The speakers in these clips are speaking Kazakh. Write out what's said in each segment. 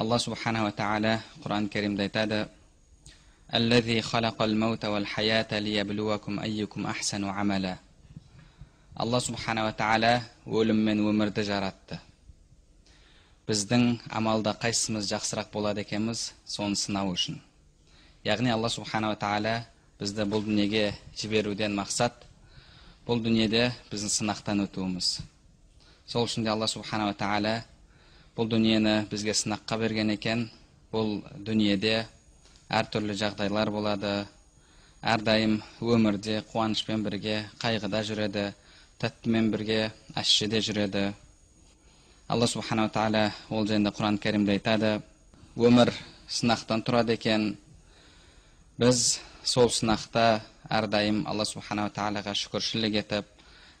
алла субханала тағала құран кәрімде айтады الذي خلق الموت والحياة ليبلوكم أيكم أحسن عملا алла субханала тағала өлім мен өмірді жаратты біздің амалда қайсымыз жақсырақ болады екенбіз соны сынау үшін яғни алла субханала тағала бізді бұл дүниеге жіберуден мақсат бұл дүниеде біздің сынақтан өтуіміз сол үшін де алла субханала тағала бұл дүниені бізге сынаққа берген екен. Бұл дүниеде әртүрлі жағдайлар болады. Әрдайым өмірде қуанышпен бірге қайғыда жүреді тәттімен бірге ащыде жүреді. Алла субханала тағала ол жайында құран кәрімде айтады. Өмір сынақтан тұрады екен. Біз сол сынақта әрдайым алла субханала тағалаға шүкіршілік етіп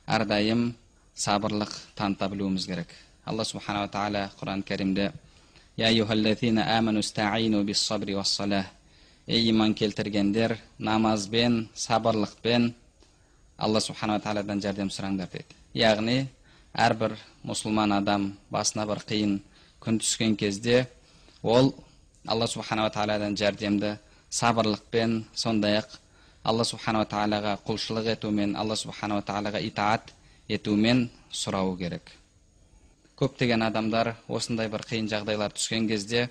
әрдайым сабырлық таныта білуіміз керек. Алла субханала тағала құран кәрімде ей иман келтіргендер намазбен сабырлықпен алла субханала тағаладан жәрдем сұраңдар дейді яғни әрбір мұсылман адам басына бір қиын күн түскен кезде ол алла субханала тағаладан жәрдемді сабырлықпен сондай ақ алла субханала тағалаға құлшылық етумен алла субханала тағалаға итаат етумен сұрауы керек көптеген адамдар осындай бір қиын жағдайлар түскен кезде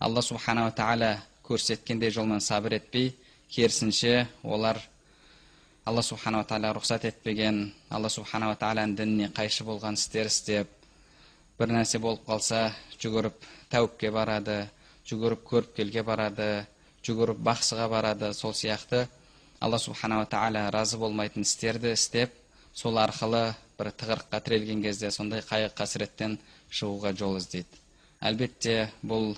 алла субханала тағала көрсеткендей жолмен сабыр етпей керісінше олар алла субханала тағала рұқсат етпеген алла субханала тағаланың дініне қайшы болған істер істеп бір нәрсе болып қалса жүгіріп тәуіпке барады жүгіріп көріпкелге барады жүгіріп бақсыға барады сол сияқты алла субханала тағала разы болмайтын істерді істеп сол арқылы бір тығырыққа тірелген кезде сондай қайғы қасіреттен шығуға жол іздейді. Әлбетте бұл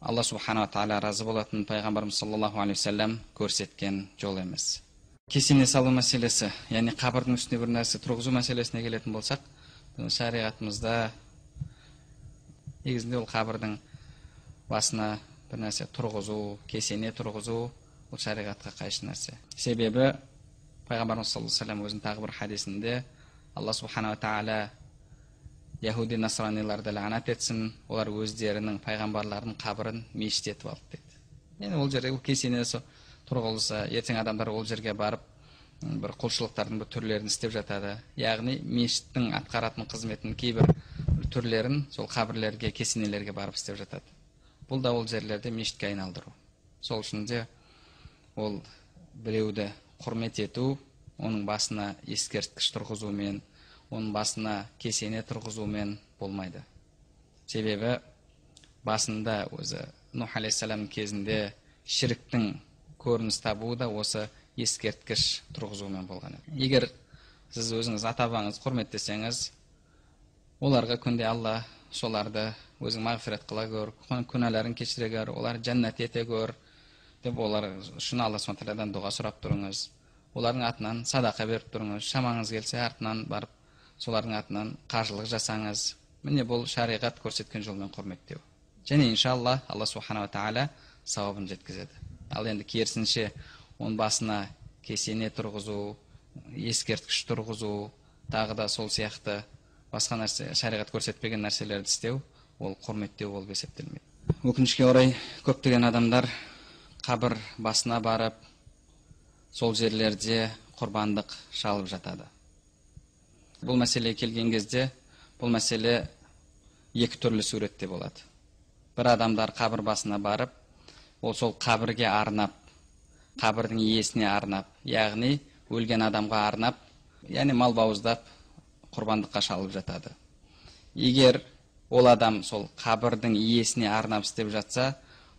алла субханала тағала разы болатын пайғамбарымыз саллаллаху алейхи уассалам көрсеткен жол емес. Кесене салу мәселесі яғни қабірдің үстіне бір нәрсе тұрғызу мәселесіне келетін болсақ шариғатымызда негізінде ол қабірдің басына бір нәрсе тұрғызу кесене тұрғызу бұл шариғатқа қайшы нәрсе. Себебі пайғамбарымыз саллаллаху алейхи өзінің тағы бір хадисінде алла субханала тағала яхуди насраниларды ләнат етсін олар өздерінің пайғамбарларының қабірін мешіт етіп алды дейді енді ол жерде кесене тұрғызылса ертең адамдар ол жерге барып бір құлшылықтардың бір түрлерін істеп жатады. Яғни мешіттің атқаратын қызметінің кейбір түрлерін сол қабірлерге кесенелерге барып істеп жатады. Бұл да ол жерлерде мешітке айналдыру. Сол үшін де ол біреуді құрмет ету оның басына ескерткіш тұрғызумен оның басына кесене тұрғызумен болмайды. Себебі басында өзі нұх алейхисаламның кезінде шіріктің көрініс табуы да осы ескерткіш тұрғызумен болған еді. Егер сіз өзіңіз ата бабаңызды құрметтесеңіз оларға күнде алла соларды өзің мағфират қыла көр күнәларың кешіре көр олар жәннат ете көр деп олар үшін алла субхан тағаладан дұға сұрап тұрыңыз. Олардың атынан садақа беріп тұрыңыз шамаңыз келсе артынан барып солардың атынан қажылық жасаңыз. Міне бұл шариғат көрсеткен жолмен құрметтеу. Және иншалла алла субханала тағала сауабын жеткізеді. Ал енді керісінше оның басына кесене тұрғызу ескерткіш тұрғызу тағы да сол сияқты басқа нәрсе шариғат көрсетпеген нәрселерді істеу ол құрметтеу болып есептелмейді. Өкінішке орай көптеген адамдар қабір басына барып сол жерлерде құрбандық шалып жатады. Бұл мәселеге келген кезде бұл мәселе екі түрлі суретте болады. Бір адамдар қабір басына барып ол сол қабірге арнап қабірдің иесіне арнап яғни өлген адамға арнап яғни мал бауыздап құрбандыққа шалып жатады. Егер ол адам сол қабірдің иесіне арнап істеп жатса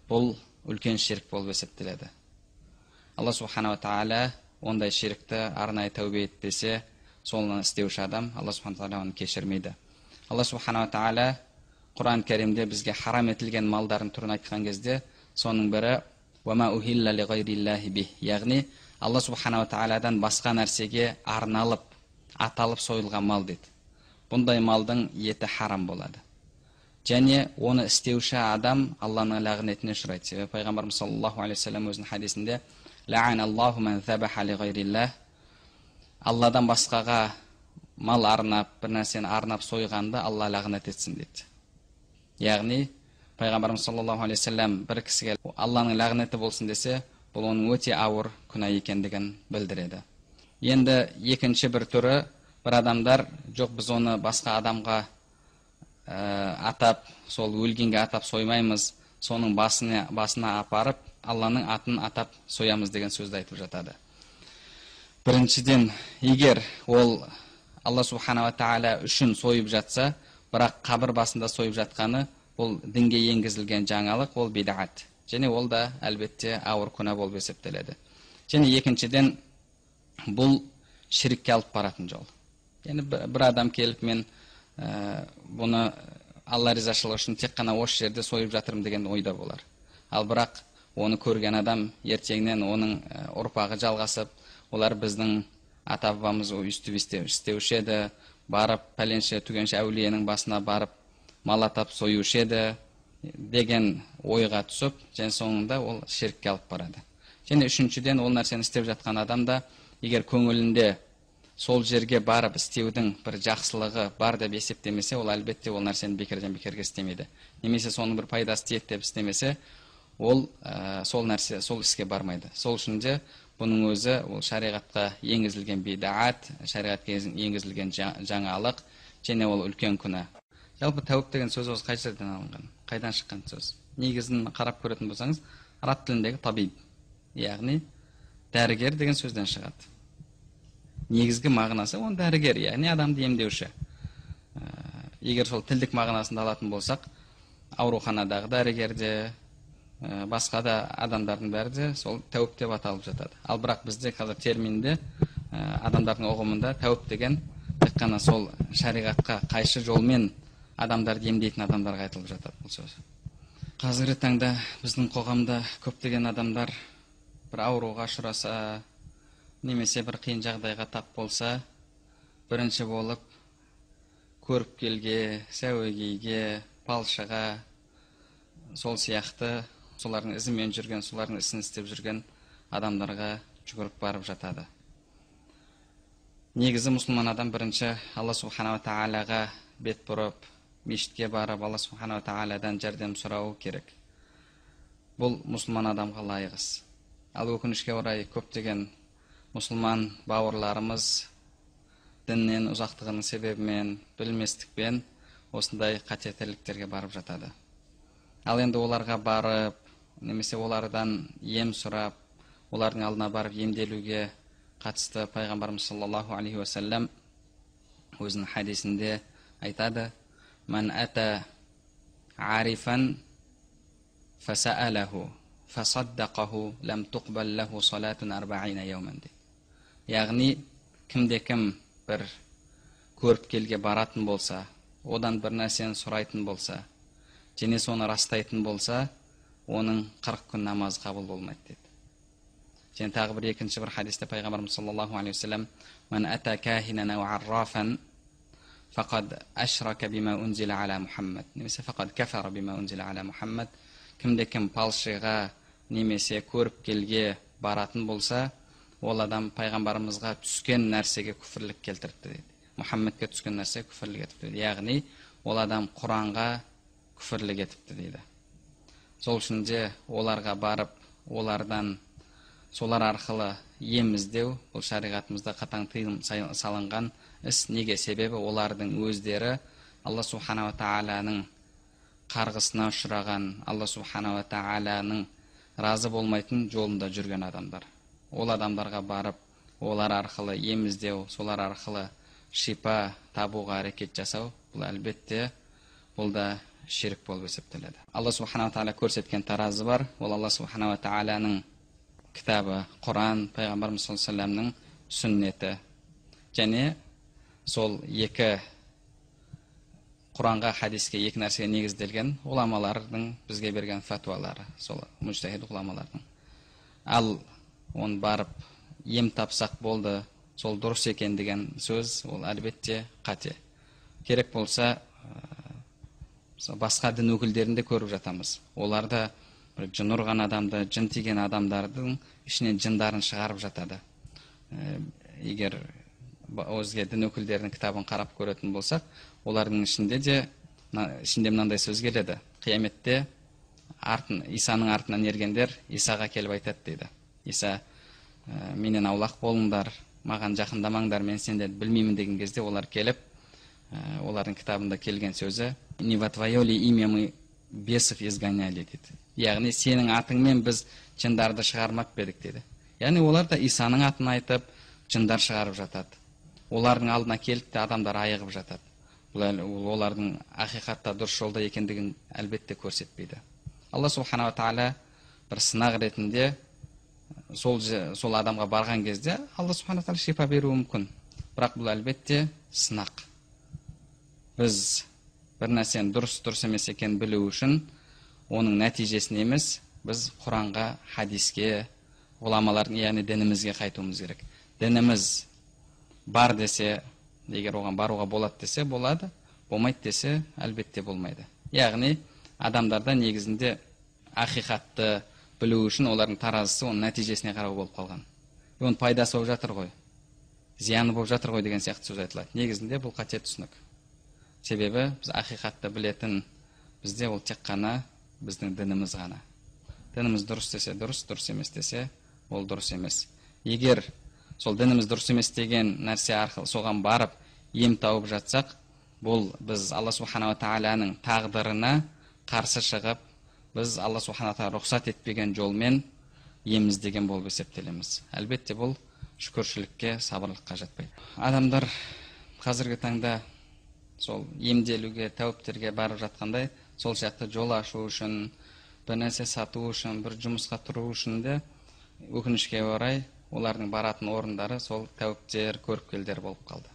бұл үлкен ширк болып есептеледі. Алла субханала тағала ондай ширкті арнайы тәубе етпесе соны істеуші адам алла субхан тағала оны кешірмейді. Алла субханала тағала құран кәрімде бізге харам етілген малдардың түрін айтқан кезде соның бірі яғни алла субханала тағаладан басқа нәрсеге арналып аталып сойылған мал дейді. Бұндай малдың еті харам болады. Және оны істеуші адам алланың лағнетіне ұшырайды. Себебі пайғамбарымыз саллаллаху алейхи вассалам өзінің хадисінде алладан басқаға мал арнап бір нәрсені арнап сойғанды алла лағнат етсін дейді яғни пайғамбарымыз саллаллаху алейхи вассалам бір кісіге алланың лағнеті болсын десе бұл оның өте ауыр күнә екендігін білдіреді енді екінші бір түрі бір адамдар жоқ біз оны басқа адамға ә, атап сол өлгенге атап соймаймыз соның басына, басына апарып алланың атын атап соямыз деген сөзді айтып жатады. Біріншіден егер ол алла субханала тағала үшін сойып жатса бірақ қабір басында сойып жатқаны бұл дінге енгізілген жаңалық ол бидағат және ол да әлбетте ауыр күнә болып есептеледі. Және екіншіден бұл шірікке алып баратын жол. Яғни бір адам келіп мен ә, бұны алла ризашылығы үшін тек қана осы жерде сойып жатырмын деген ойда болар. Ал бірақ оны көрген адам ертеңнен оның ұрпағы жалғасып олар біздің ата бабамыз өйстіп істеуші еді барып пәленше түгенше әулиенің басына барып мал атап союшы еді деген ойға түсіп және соңында ол ширкке алып барады. Және үшіншіден ол нәрсені істеп жатқан адам да егер көңілінде сол жерге барып істеудің бір жақсылығы бар деп есептемесе ол әлбетте ол нәрсені бекерден бекерге істемейді. Немесе соның бір пайдасы тиеді деп істемесе ол ә, сол нәрсе сол іске бармайды. Сол үшін де бұның өзі ол шариғатқа енгізілген бидаат шариғатқа енгізілген жаңалық және ол үлкен күнә. Жалпы тәуіп деген сөз осы қай жерден алынған? Қайдан шыққан сөз? Негізін қарап көретін болсаңыз араб тіліндегі табиб яғни дәрігер деген сөзден шығады. Негізгі мағынасы ол дәрігер яғни адамды емдеуші. Ә, егер сол тілдік мағынасында алатын болсақ ауруханадағы дәрігер де басқа да адамдардың бәрі де сол тәуіп деп аталып жатады. Ал бірақ бізде қазір терминде ә, адамдардың ұғымында тәуіп деген тек қана сол шариғатқа қайшы жолмен адамдарды емдейтін адамдарға айтылып жатады бұл сөз. Қазіргі таңда біздің қоғамда көптеген адамдар бір ауруға ұшыраса немесе бір қиын жағдайға тап болса бірінші болып көріпкелге сәуегейге балшыға сол сияқты солардың ізімен жүрген солардың ісін істеп жүрген адамдарға жүгіріп барып жатады. Негізі мұсылман адам бірінші алла субханала тағалаға бет бұрып мешітке барып алла субханала тағаладан жәрдем сұрауы керек. Бұл мұсылман адамға лайық іс ал өкінішке орай көптеген мұсылман бауырларымыз діннен ұзақтығының себебімен білместікпен осындай қатетерліктерге барып жатады. Ал енді оларға барып немесе олардан ем сұрап олардың алдына барып емделуге қатысты пайғамбарымыз саллаллаху алейхи уассалам өзінің хадисінде айтады Ман ата арифан фасаалаху фасаддақаху туқбал лаху салатун арбаина яғни кімде кім бір көріпкелге баратын болса одан бір нәрсені сұрайтын болса және соны растайтын болса оның қырық күн намазы қабыл болмайды деді. Және тағы бір екінші бір хадисте пайғамбарымыз саллаллаху алейхи уассалам немесе кімде кім палшыға немесе көріпкелге баратын болса ол адам пайғамбарымызға түскен нәрсеге күфірлік келтіріпті дейді мұхаммедке түскен нәрсе күфірлік етіпті яғни ол адам құранға күфірлік етіпті дейді сол үшін де оларға барып олардан солар арқылы ем іздеу бұл шариғатымызда қатаң тыйым салынған іс. Неге? Себебі олардың өздері алла субханала тағаланың қарғысына ұшыраған алла субханала тағаланың разы болмайтын жолында жүрген адамдар. Ол адамдарға барып олар арқылы ем іздеу солар арқылы шипа табуға әрекет жасау бұл әлбетте бұл да ширк болып есептеледі алла субханала тағала көрсеткен таразы бар ол алла субханала тағаланың кітабы құран пайғамбарымыз саллаллаху алейhi сүннеті және сол екі құранға хадиске екі нәрсеге негізделген ғұламалардың бізге берген фәтуалары сол мужтахид ғұламалардың ал оны барып ем тапсақ болды сол дұрыс екен деген сөз ол әлбетте қате керек болса басқа дін өкілдерін де көріп жатамыз. Оларда бір жын ұрған адамды жын тиген адамдардың ішінен жындарын шығарып жатады. Егер өзге дін өкілдерінің кітабын қарап көретін болсақ олардың ішінде де ішінде мынандай сөз келеді. Қияметте артын исаның артынан ергендер исаға келіп айтады дейді. Иса ә, менен аулақ болыңдар маған жақындамаңдар мен сендерді білмеймін деген кезде олар келіп ә, олардың кітабында келген сөзі не во твое ли имя мы бесов изгоняли дейді яғни сенің атыңмен біз жындарды шығармап па едік дейді яғни олар да исаның атын айтып жындар шығарып жатады. Олардың алдына келіп те адамдар айығып жатады. Бұл олардың ақиқатта дұрыс жолда екендігін әлбетте көрсетпейді. Алла субханала тағала бір сынақ ретінде сол сол адамға барған кезде алла субхана тағала шипа беруі мүмкін. Бірақ бұл әлбетте сынақ. Біз бір нәрсенің дұрыс дұрыс емес екенін білу үшін оның нәтижесін емес біз құранға хадиске ғұламалардың яғни дінімізге қайтуымыз керек. Дініміз бар десе егер оған баруға болады десе болады болмайды десе әлбетте болмайды. Яғни адамдарда негізінде ақиқатты білу үшін олардың таразысы оның нәтижесіне қарау болып қалған. Оның пайдасы болып жатыр ғой. Зияны болып жатыр ғой деген сияқты сөз айтылады. Негізінде бұл қате түсінік. Себебі біз ақиқатты білетін бізде ол тек қана біздің дініміз ғана. Дініміз дұрыс десе дұрыс дұрыс емес десе ол дұрыс емес. Егер сол дініміз дұрыс емес деген нәрсе арқылы соған барып ем тауып жатсақ бұл біз алла субханала тағаланың тағдырына қарсы шығып біз алла субхана тағала рұқсат етпеген жолмен ем іздеген болып есептелеміз. Әлбетте бұл шүкіршілікке сабырлыққа жатпайды. Адамдар қазіргі таңда сол емделуге тәуіптерге барып жатқандай сол сияқты жол ашу үшін бір нәрсе сату үшін бір жұмысқа тұру үшін де өкінішке орай олардың баратын орындары сол тәуіптер көріпкелдер болып қалды.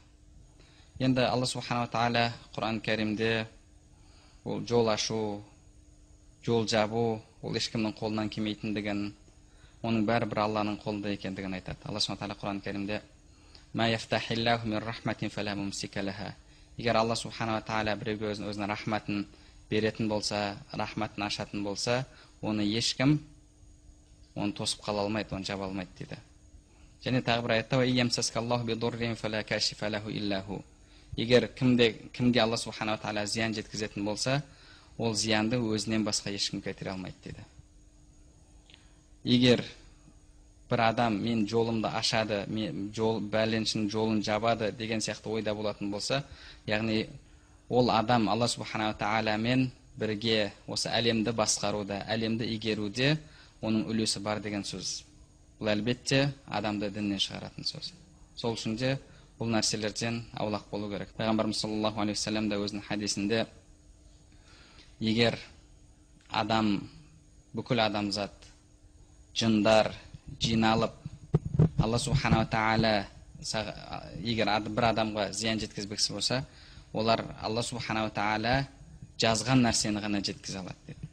Енді алла субханала тағала құран кәрімде ол жол ашу жол жабу ол ешкімнің қолынан келмейтіндігін оның бәрі бір алланың қолында екендігін айтады. Алла субхан тағала құран кәрімде егер алла субханала тағала біреуге өзінің өзінің рахматын беретін болса рахматын ашатын болса оны ешкім оны тосып қала алмайды оны жаба алмайды дейді. Және тағы бір аятта егер кімде кімге алла субханала тағала зиян жеткізетін болса ол зиянды өзінен басқа ешкім кетіре алмайды деді егер бір адам мен жолымды ашады мен жол бәленшінің жолын жабады деген сияқты ойда болатын болса яғни ол адам алла субханала тағаламен бірге осы әлемді басқаруда әлемді игеруде оның үлесі бар деген сөз. Бұл әлбетте адамды діннен шығаратын сөз. Сол үшін де бұл нәрселерден аулақ болу керек. Пайғамбарымыз саллаллаху алейхи уассалам да өзінің хадисінде егер адам бүкіл адамзат жындар жиналып алла субханала тағала егер бір адамға зиян жеткізбекші болса олар алла субханала тағала жазған нәрсені ғана жеткізе алады деді.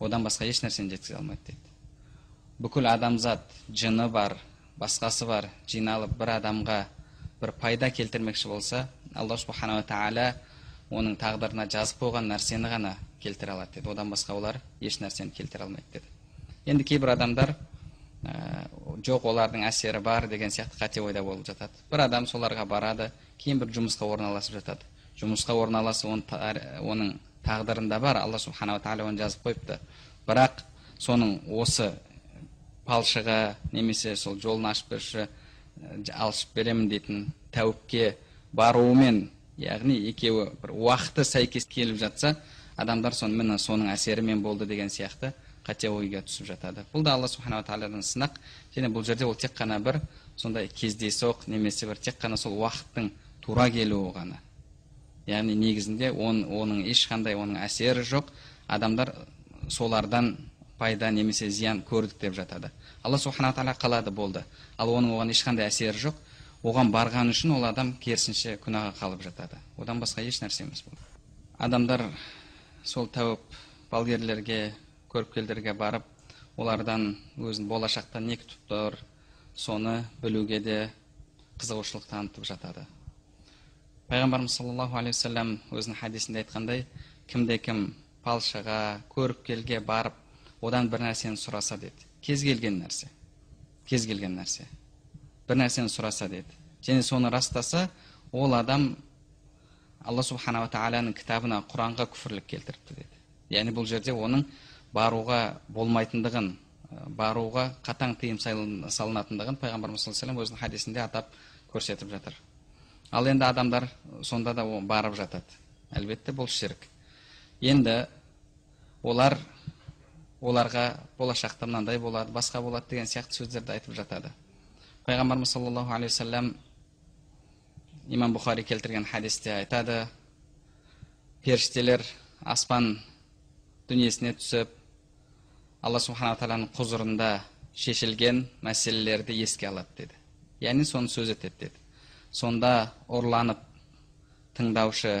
Одан басқа еш нәрсені жеткізе алмайды деді. Бүкіл адамзат жыны бар басқасы бар жиналып бір адамға бір пайда келтірмекші болса алла субханала тағала оның тағдырына жазып қойған нәрсені ғана келтіре алады деді. Одан басқа олар еш нәрсені келтіре алмайды деді. Енді кейбір адамдар жоқ олардың әсері бар деген сияқты қате ойда болып жатады. Бір адам соларға барады кейін бір жұмысқа орналасып жатады. Жұмысқа орналасу оның, тағдырында бар. Алла субханала тағала оны жазып қойыпты. Бірақ соның осы палшыға немесе сол жолын ашып беруші алшып беремін дейтін тәуіпке баруымен яғни екеуі бір уақыты сәйкес келіп жатса адамдар соны міне соның әсерімен болды деген сияқты. Қате ойға түсіп жатады бұл да алла субханала тағаладан сынақ және бұл жерде ол тек қана бір сондай кездейсоқ немесе бір тек қана сол уақыттың тура келуі ғана. Яғни негізінде он, оның ешқандай оның әсері жоқ. Адамдар солардан пайда немесе зиян көрдік деп жатады. Алла субханала тағала қалады болды. Ал оның оған ешқандай әсері жоқ. Оған барған үшін ол адам керісінше күнәға қалып жатады. Одан басқа еш нәрсе емес бұл адамдар сол тәуіп балгерлерге көріпкелдерге барып олардан өзін болашақта не күтіп тұр соны білуге де қызығушылық танытып жатады пайғамбарымыз саллаллаху алейхи уассалам өзінің хадисінде айтқандай кімде кім палшыға көріпкелге барып одан бір нәрсені сұраса деді кез келген нәрсе кез келген нәрсе бір нәрсені сұраса деді және соны растаса ол адам алла субханала тағаланың кітабына құранға күфірлік келтіріпті деді яғни бұл жерде оның баруға болмайтындығын баруға қатаң тыйым салынатындығын пайғамбарымыз саллаллаху өзінің хадисінде атап көрсетіп жатыр. Ал енді адамдар сонда да барып жатады. Әлбетте бұл ширк. Енді олар оларға болашақта мынандай болады басқа болады деген сияқты сөздерді айтып жатады. Пайғамбарымыз саллаллаху алейхи уассалам имам бұхари келтірген хадисте айтады. Періштелер аспан дүниесіне түсіп алла субханала тағаланың құзырында шешілген мәселелерді еске алады деді яғни соны сөз етеді деді сонда ұрланып тыңдаушы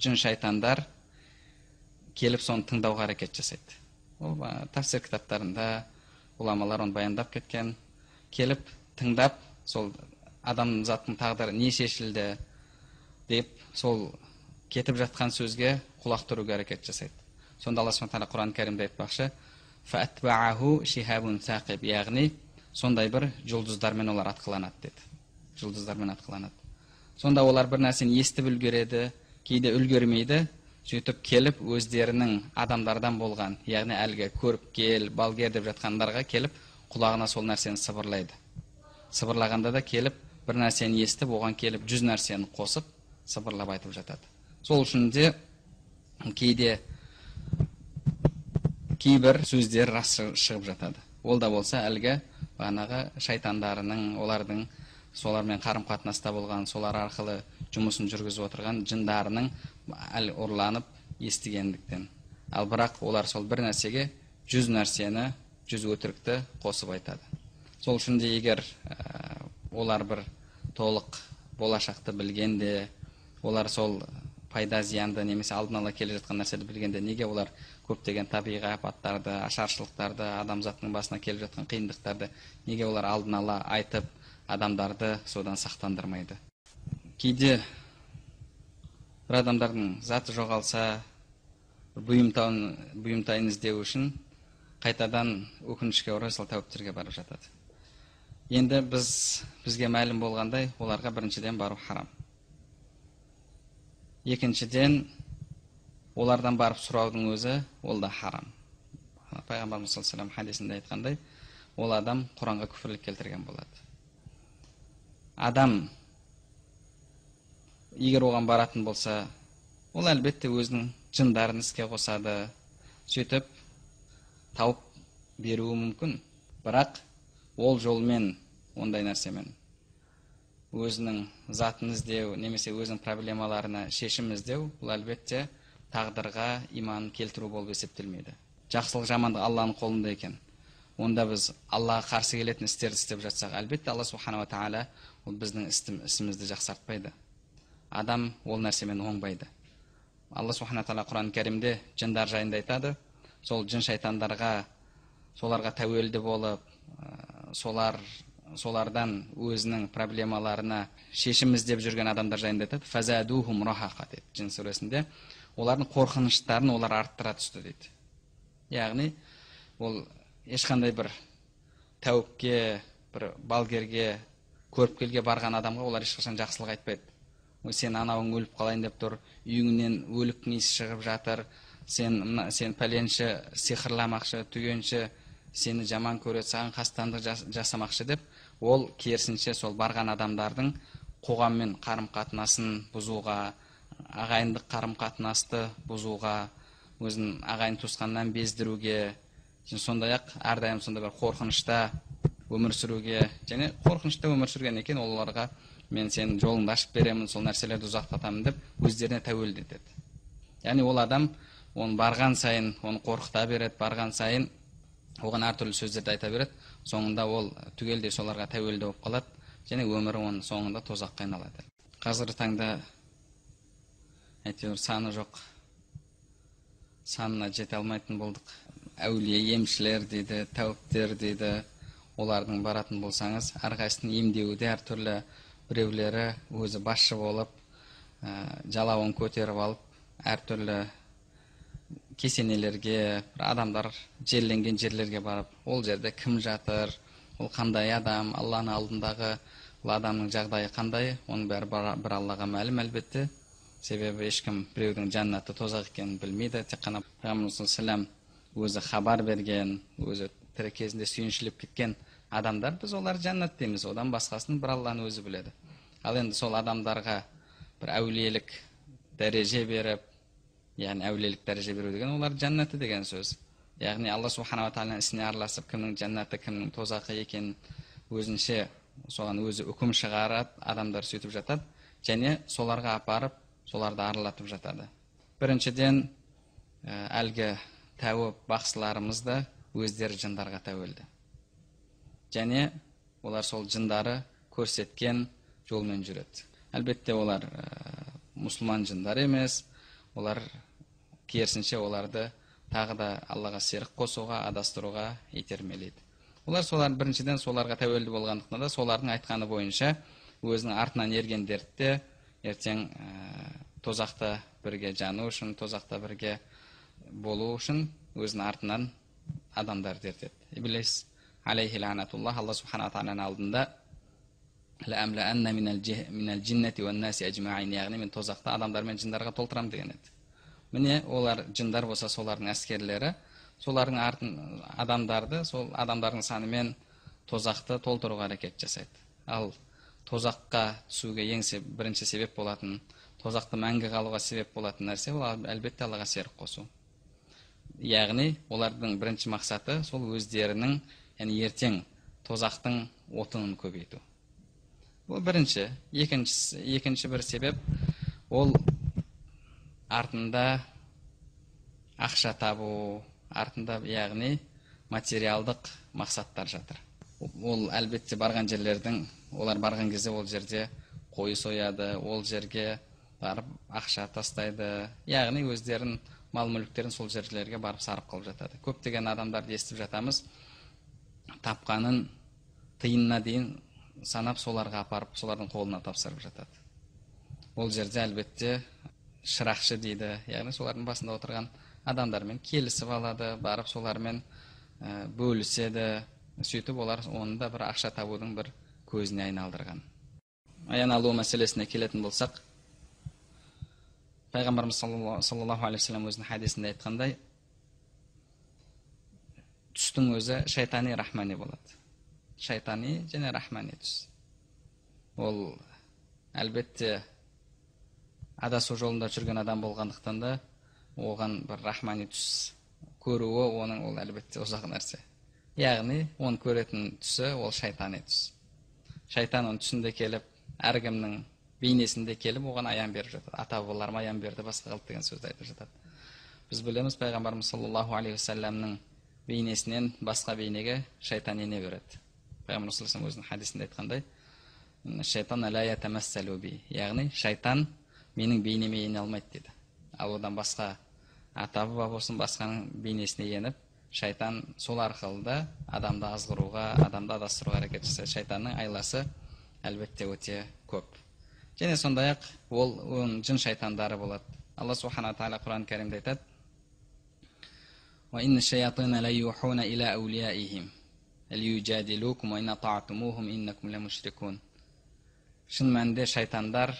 жын шайтандар келіп соны тыңдауға әрекет жасайды ол тафсир кітаптарында ғұламалар оны баяндап кеткен келіп тыңдап сол адам заттың тағдыры не шешілді деп сол кетіп жатқан сөзге құлақ тұруға әрекет жасайды сонда алла субхан тағала құран кәрімде айтпақшы яғни сондай бір жұлдыздармен олар атқыланады деді жұлдыздармен атқыланады сонда олар бір нәрсені естіп үлгереді кейде үлгермейді сөйтіп келіп өздерінің адамдардан болған яғни әлгі көріпкел балгер деп жатқандарға келіп құлағына сол нәрсені сыбырлайды сыбырлағанда да келіп бір нәрсені естіп оған келіп жүз нәрсені қосып сыбырлап айтып жатады сол үшін де кейде кейбір сөздер рас шығып жатады. Ол да болса әлгі бағанағы шайтандарының олардың солармен қарым қатынаста болған солар арқылы жұмысын жүргізіп отырған жындарының әл ұрланып естігендіктен. Ал бірақ олар сол бір нәрсеге жүз нәрсені жүз өтірікті қосып айтады. Сол үшін де егер ә, олар бір толық болашақты білгенде олар сол пайда зиянды немесе алдын ала келе жатқан нәрсені білгенде неге олар көптеген табиғи апаттарды ашаршылықтарды адамзаттың басына келіп жатқан қиындықтарды неге олар алдын ала айтып адамдарды содан сақтандырмайды? Кейде бір адамдардың заты жоғалса бұйымтайын іздеу үшін қайтадан өкінішке орай сол тәуіптерге барып жатады. Енді біз бізге мәлім болғандай оларға біріншіден бару харам. Екіншіден олардан барып сұраудың өзі ол да харам. Пайғамбарымыз саллаллаху алейhi хадисінде айтқандай ол адам құранға күфірлік келтірген болады. Адам егер оған баратын болса ол әлбетте өзінің жындарын іске қосады сөйтіп тауып беруі мүмкін. Бірақ ол жолмен ондай нәрсемен өзінің затын іздеу немесе өзінің проблемаларына шешім іздеу бұл әлбетте тағдырға иман келтіру болып есептелмейді. Жақсылық жамандық алланың қолында екен. Онда біз аллаға қарсы келетін істерді істеп жатсақ әлбетте алла субханала тағала ол біздің ісімізді жақсартпайды. Адам ол нәрсемен оңбайды. Алла субхана тағала құран кәрімде жындар жайында айтады. Сол жын шайтандарға соларға тәуелді болып солар солардан өзінің проблемаларына шешім іздеп жүрген адамдар жайында айтады. Деді жин сүресінде. Олардың қорқыныштарын олар арттыра түсті дейді. Яғни ол ешқандай бір тәуіпке бір балгерге көріпкелге барған адамға олар ешқашан жақсылық айтпайды. Ой сен анауың өліп қалайын деп тұр үйіңнен өліктің иісі шығып жатыр сен мына сен пәленші сиқырламақшы түгенші сені жаман көреді саған қастандық жасамақшы деп ол керісінше сол барған адамдардың қоғаммен қарым қатынасын бұзуға ағайындық қарым қатынасты бұзуға өзін ағайын туысқаннан бездіруге сондай ақ әрдайым сондай бір қорқынышта өмір сүруге және қорқынышта өмір сүргеннен кейін оларға мен сенің жолыңды ашып беремін сол нәрселерді ұзақтатамын деп өздеріне тәуелді етеді. Яғни ол адам оны барған сайын оны қорқыта береді барған сайын оған әртүрлі сөздерді айта береді соңында ол түгелдей соларға тәуелді болып қалады және өмірі оның соңында тозаққа айналады. Қазіргі таңда әйтеуір саны жоқ. Санына жете алмайтын болдық. Әулие емшілер дейді тәуіптер дейді. Олардың баратын болсаңыз әрқайсысының емдеуі де әртүрлі біреулері өзі басшы болып ә, жалауын көтеріп алып әртүрлі кесенелерге адамдар жерленген жерлерге барып ол жерде кім жатыр ол қандай адам алланың алдындағы ол адамның жағдайы қандай оның бәрі бір аллаға мәлім әлбетте. Себебі ешкім біреудің жәннаты тозақ екенін білмейді. Тек қана пайғамбарымыз саллаллаху өзі хабар берген өзі тірі кезінде сүйіншілеп кеткен адамдар біз олар жәннат дейміз. Одан басқасын бір алланың өзі біледі. Ал енді сол адамдарға бір әулиелік дәреже беріп яғни әулиелік дәреже беру деген олар жәннаты деген сөз. Яғни алла субханала тағаланың ісіне араласып кімнің жәннаты кімнің тозақы екенін өзінше соған өзі үкім шығарады адамдар сөйтіп жатады. Және соларға апарып соларды аралатып жатады. Біріншіден әлгі тәуіп бақсыларымыз да өздері жындарға тәуелді және олар сол жындары көрсеткен жолмен жүреді. Әлбетте олар ә, мұсылман жындар емес олар керісінше оларды тағы да аллаға серік қосуға адастыруға итермелейді. Олар солар біріншіден соларға тәуелді болғандықтан да солардың айтқаны бойынша өзінің артынан ерген дертте ертең тозақта бірге жану үшін тозақта бірге болу үшін өзінің артынан адамдар ертеді иблис алейхи ланатуллах алла субханала тағаланың алдында яғни мен тозақты адамдар мен жындарға толтырамын деген еді міне олар жындар болса солардың әскерлері солардың артын адамдарды сол адамдардың санымен тозақты толтыруға әрекет жасайды ал тозаққа түсуге ең бірінші себеп болатын тозақты мәңгі қалуға себеп болатын нәрсе ол әлбетте аллаға серік қосу. Яғни олардың бірінші мақсаты сол өздерінің яғни ертең тозақтың отынын көбейту. Бұл бірінші. Екінші, екінші бір себеп ол артында ақша табу артында яғни материалдық мақсаттар жатыр. Ол әлбетте барған жерлердің олар барған кезде ол жерде қой сояды ол жерге барып ақша тастайды. Яғни өздерін мал мүліктерін сол жерлерге барып сарып қылып жатады. Көптеген адамдарды естіп жатамыз тапқанын тиынына дейін санап соларға апарып солардың қолына тапсырып жатады. Ол жерде әлбетте шырақшы дейді. Яғни солардың басында отырған адамдармен келісіп алады барып солармен ә, бөліседі. Сөйтіп олар оны да бір ақша табудың бір көзіне айналдырған. Аян алу мәселесіне келетін болсақ пайғамбарымыз саллаллаху алейхи вассалам өзінің хадисінде айтқандай түстің өзі шайтани рахмани болады. Шайтани және рахмани түс ол әлбетте адасу жолында жүрген адам болғандықтан да оған бір рахмани түс көруі оның ол әлбетте ұзақ нәрсе. Яғни оны көретін түсі ол шайтани түс шайтан оның түсінде келіп әркімнің бейнесінде келіп оған аян беріп жатады ата бабаларым аян берді басқа қылды деген сөзді айтып жатады біз білеміз пайғамбарымыз саллаллаху алейхи уассаламның бейнесінен басқа бейнеге шайтан ене береді пайғамбар саллаллаху өзінің хадисінде айтқандай шайтан яғни шайтан менің бейнеме ене алмайды дейді ал одан басқа ата баба болсын басқаның бейнесіне еніп шайтан сол арқылы да адамды азғыруға адамды адастыруға әрекет жасайды. Шайтанның айласы әлбетте өте көп. Және сондай ақ ол оның жын шайтандары болады. Алла субхана тағала құран кәрімде айтады. Шын мәнінде шайтандар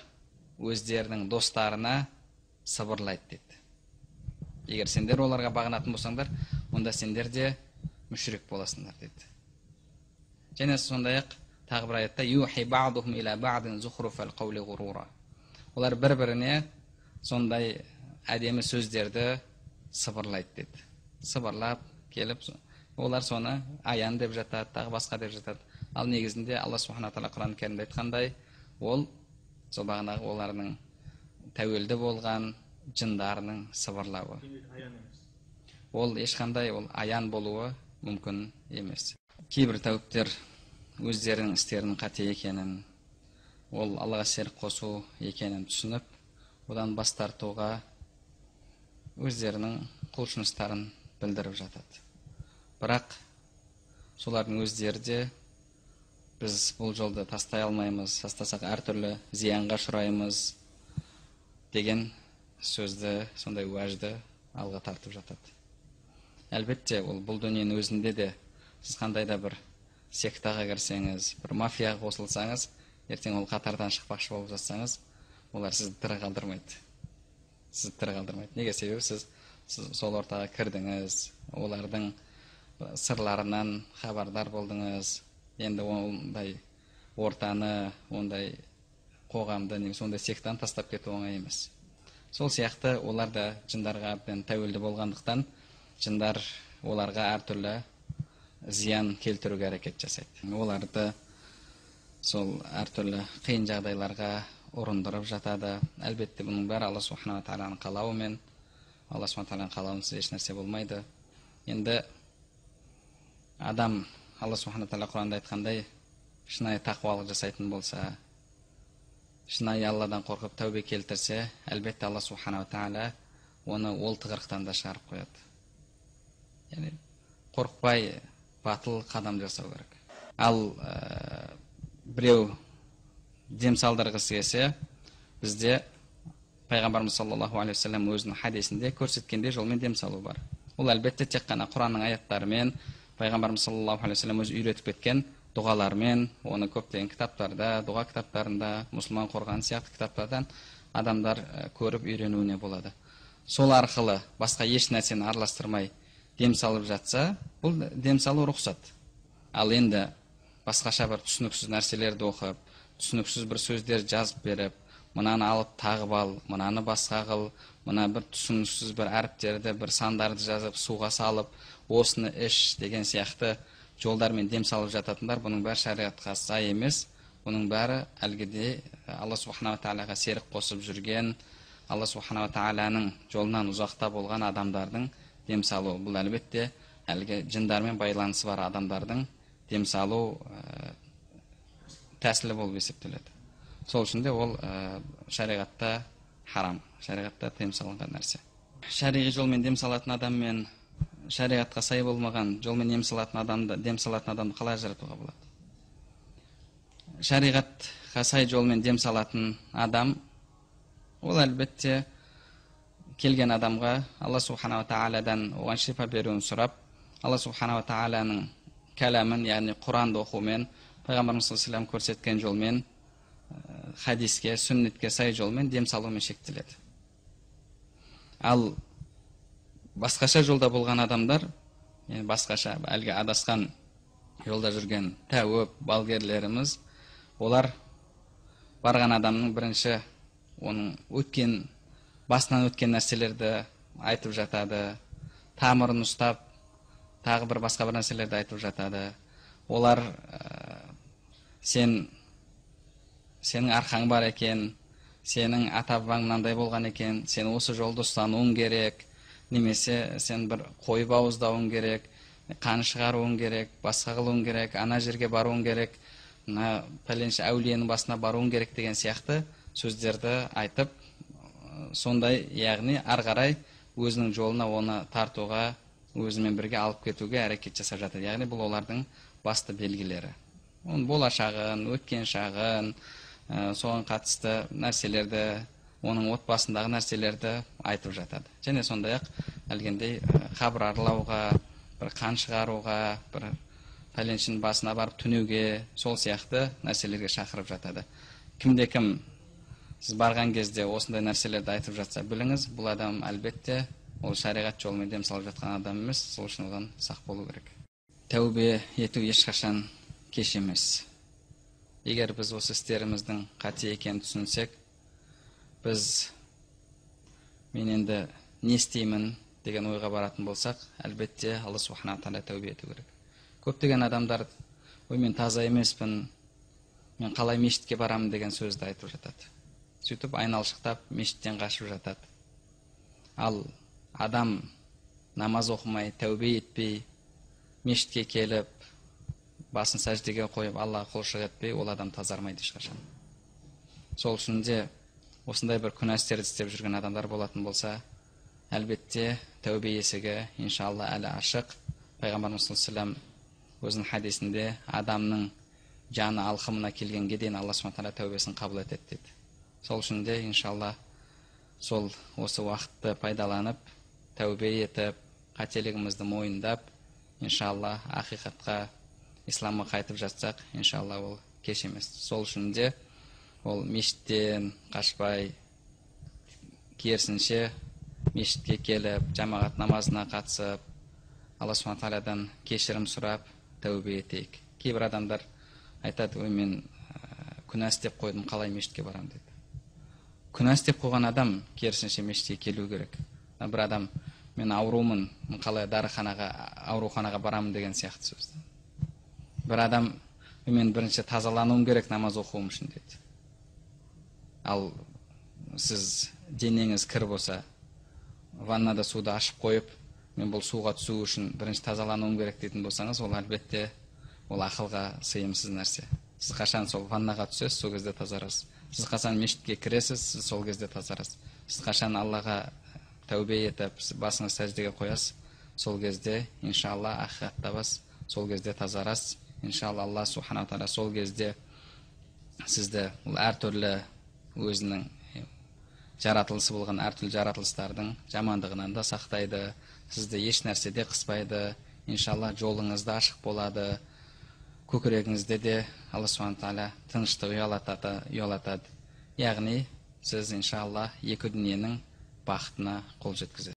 өздерінің достарына сыбырлайды дейді. Егер сендер оларға бағынатын болсаңдар онда сендер де мүшрик боласыңдар дейді және сондай ақ тағы бір аятта олар бір біріне сондай әдемі сөздерді сыбырлайды дейді сыбырлап келіп олар соны аян деп жатады тағы басқа деп жатады. Ал негізінде алла субхана тағала құран кәрімде айтқандай ол сол бағанағы олардың тәуелді болған жындарының сыбырлауы. Ол ешқандай ол аян болуы мүмкін емес. Кейбір тәуіптер өздерінің істерінің қате екенін ол аллаға серік қосу екенін түсініп одан бас тартуға өздерінің құлшыныстарын білдіріп жатады. Бірақ солардың өздері де біз бұл жолды тастай алмаймыз тастасақ әртүрлі зиянға ұшыраймыз деген сөзді сондай уәжді алға тартып жатады. Әлбетте ол бұл дүниенің өзінде де сіз қандай да бір сектаға кірсеңіз бір мафияға қосылсаңыз ертең ол қатардан шықпақшы болып жатсаңыз олар сізді тірі қалдырмайды. Сізді тірі қалдырмайды. Неге себебі сіз, сіз сол ортаға кірдіңіз олардың сырларынан хабардар болдыңыз. Енді ондай ортаны ондай қоғамды немесе ондай сектаны тастап кету оңай емес. Сол сияқты олар да жындарға әбден тәуелді болғандықтан жындар оларға әртүрлі зиян келтіруге әрекет жасайды оларды сол әртүрлі қиын жағдайларға ұрындырып жатады әлбетте бұның бәрі алла субханала тағаланың қалауымен алла субхан тағаланың қалауынсыз ешнәрсе болмайды енді адам алла субхана тағала құранда айтқандай шынайы тақуалық жасайтын болса шынайы алладан қорқып тәубе келтірсе әлбетте алла субханала тағала оны ол тығырықтан да шығарып қояды яғни қорықпай батыл қадам жасау керек. Ал ә, біреу дем салдырғысы келсе бізде пайғамбарымыз саллаллаху алейхи уассалам өзінің хадисінде көрсеткендей жолмен дем салу бар. Ол әлбетте тек қана құранның аяттарымен пайғамбарымыз саллаллаху алейхи вассалам өзі үйретіп кеткен дұғалармен оны көптеген кітаптарда дұға кітаптарында мұсылман қорғаны сияқты кітаптардан адамдар көріп үйренуіне болады. Сол арқылы басқа еш нәрсені араластырмай дем салып жатса бұл дем салу рұқсат. Ал енді басқаша бір түсініксіз нәрселерді оқып түсініксіз бір сөздер жазып беріп мынаны алып тағып ал мынаны басқа қыл мына бір түсініксіз бір әріптерді бір сандарды жазып суға салып осыны іш деген сияқты жолдармен дем салып жататындар бұның бәрі шариғатқа сай емес. Бұның бәрі әлгіде алла субханала тағалаға серік қосып жүрген алла субханала тағаланың жолынан ұзақта болған адамдардың дем салу бұл әлбетте әлгі жындармен байланысы бар адамдардың дем салу ә, тәсілі болып есептеледі сол үшін де ол ә, шариғатта харам шариғатта тыйым салынған нәрсе шариғи жолмен дем салатын адам мен шариғатқа сай болмаған жолмен дем салатын адамды дем салатын адамды қалай ажыратуға болады шариғатқа сай жолмен дем салатын адам ол әлбетте келген адамға алла субханала тағаладан оған шипа беруін сұрап алла субханала тағаланың кәләмін яғни құранды оқумен пайғамбарымыз саллаллаху көрсеткен жолмен хадиске сүннетке сай жолмен дем салумен шектеледі ал басқаша жолда болған адамдар басқаша әлгі адасқан жолда жүрген тәуіп балгерлеріміз олар барған адамның бірінші оның өткен басынан өткен нәрселерді айтып жатады. Тамырын ұстап тағы бір басқа бір нәрселерді айтып жатады. Олар ә, сен сенің арқаң бар екен сенің ата бабаң мынандай болған екен сен осы жолды ұстануың керек немесе сен бір қой бауыздауың керек қан шығаруың керек басқа қылуың керек ана жерге баруың керек мына пәленше әулиенің басына баруың керек деген сияқты сөздерді айтып сондай яғни ары қарай өзінің жолына оны тартуға өзімен бірге алып кетуге әрекет жасап жатыр. Яғни бұл олардың басты белгілері. Оның болашағын өткен шағын ә, соған қатысты нәрселерді оның отбасындағы нәрселерді айтып жатады. Және сондай ақ әлгіндей қабір аралауға бір қан шығаруға бір пәленшенің басына барып түнеуге сол сияқты нәрселерге шақырып жатады. Кімде кім сіз барған кезде осындай нәрселерді айтып жатса біліңіз бұл адам әлбетте ол шариғат жолымен дем салып жатқан адам емес сол үшін одан сақ болу керек. Тәубе ету ешқашан кеш емес. Егер біз осы істеріміздің қате екенін түсінсек біз мен енді не істеймін деген ойға баратын болсақ әлбетте алла субхана тағала тәубе ету керек. Көптеген адамдар ой мен таза емеспін мен қалай мешітке барамын деген сөзді айтып жатады. Сөйтіп айналшықтап мешіттен қашып жатады. Ал адам намаз оқымай тәубе етпей мешітке келіп басын сәждеге қойып аллаға құлшылық етпей ол адам тазармайды ешқашан. Сол үшін де осындай бір күнә істерді істеп жүрген адамдар болатын болса әлбетте тәубе есігі иншалла әлі ашық. Пайғамбарымыз саллаллаху өзінің хадисінде адамның жаны алқымына келгенге дейін алла субхан тәубесін қабыл етеді дейді сол үшін де иншалла сол осы уақытты пайдаланып тәубе етіп қателігімізді мойындап иншалла ақиқатқа исламға қайтып жатсақ иншалла ол кеш емес. Сол үшін де ол мешіттен қашпай керісінше мешітке келіп жамағат намазына қатысып алла субхан тағаладан кешірім сұрап тәубе етейік. Кейбір адамдар айтады ой мен күнә істеп қойдым қалай мешітке барамын күнә істеп қойған адам керісінше мешітке келу керек. Бір адам мен аурумын қалай дәріханаға ауруханаға барамын деген сияқты сөз. Бір адам мен бірінші тазалануым керек намаз оқуым үшін дейді. Ал сіз денеңіз кір болса ваннада суды ашып қойып мен бұл суға түсу үшін бірінші тазалануым керек дейтін болсаңыз ол әлбетте ол ақылға сыйымсыз нәрсе. Сіз қашан сол ваннаға түсесіз сол кезде тазарасыз. Сіз қашан мешітке кіресіз? Сіз сол кезде тазарасыз сіз қашан аллаға тәубе етіп басыңыз сәждеге қоясыз? Сол кезде иншалла ақиқат табасыз сол кезде тазарасыз. Иншалла алла субхана тағала сол кезде сізді ол әртүрлі өзінің жаратылысы болған әртүрлі жаратылыстардың жамандығынан да сақтайды. Сізді еш нәрседе қыспайды. Иншалла жолыңыз да ашық болады. Көкірегіңізде де алла субхана тағала тыныштық ұялатады. Яғни сіз иншалла екі дүниенің бақытына қол жеткізесіз.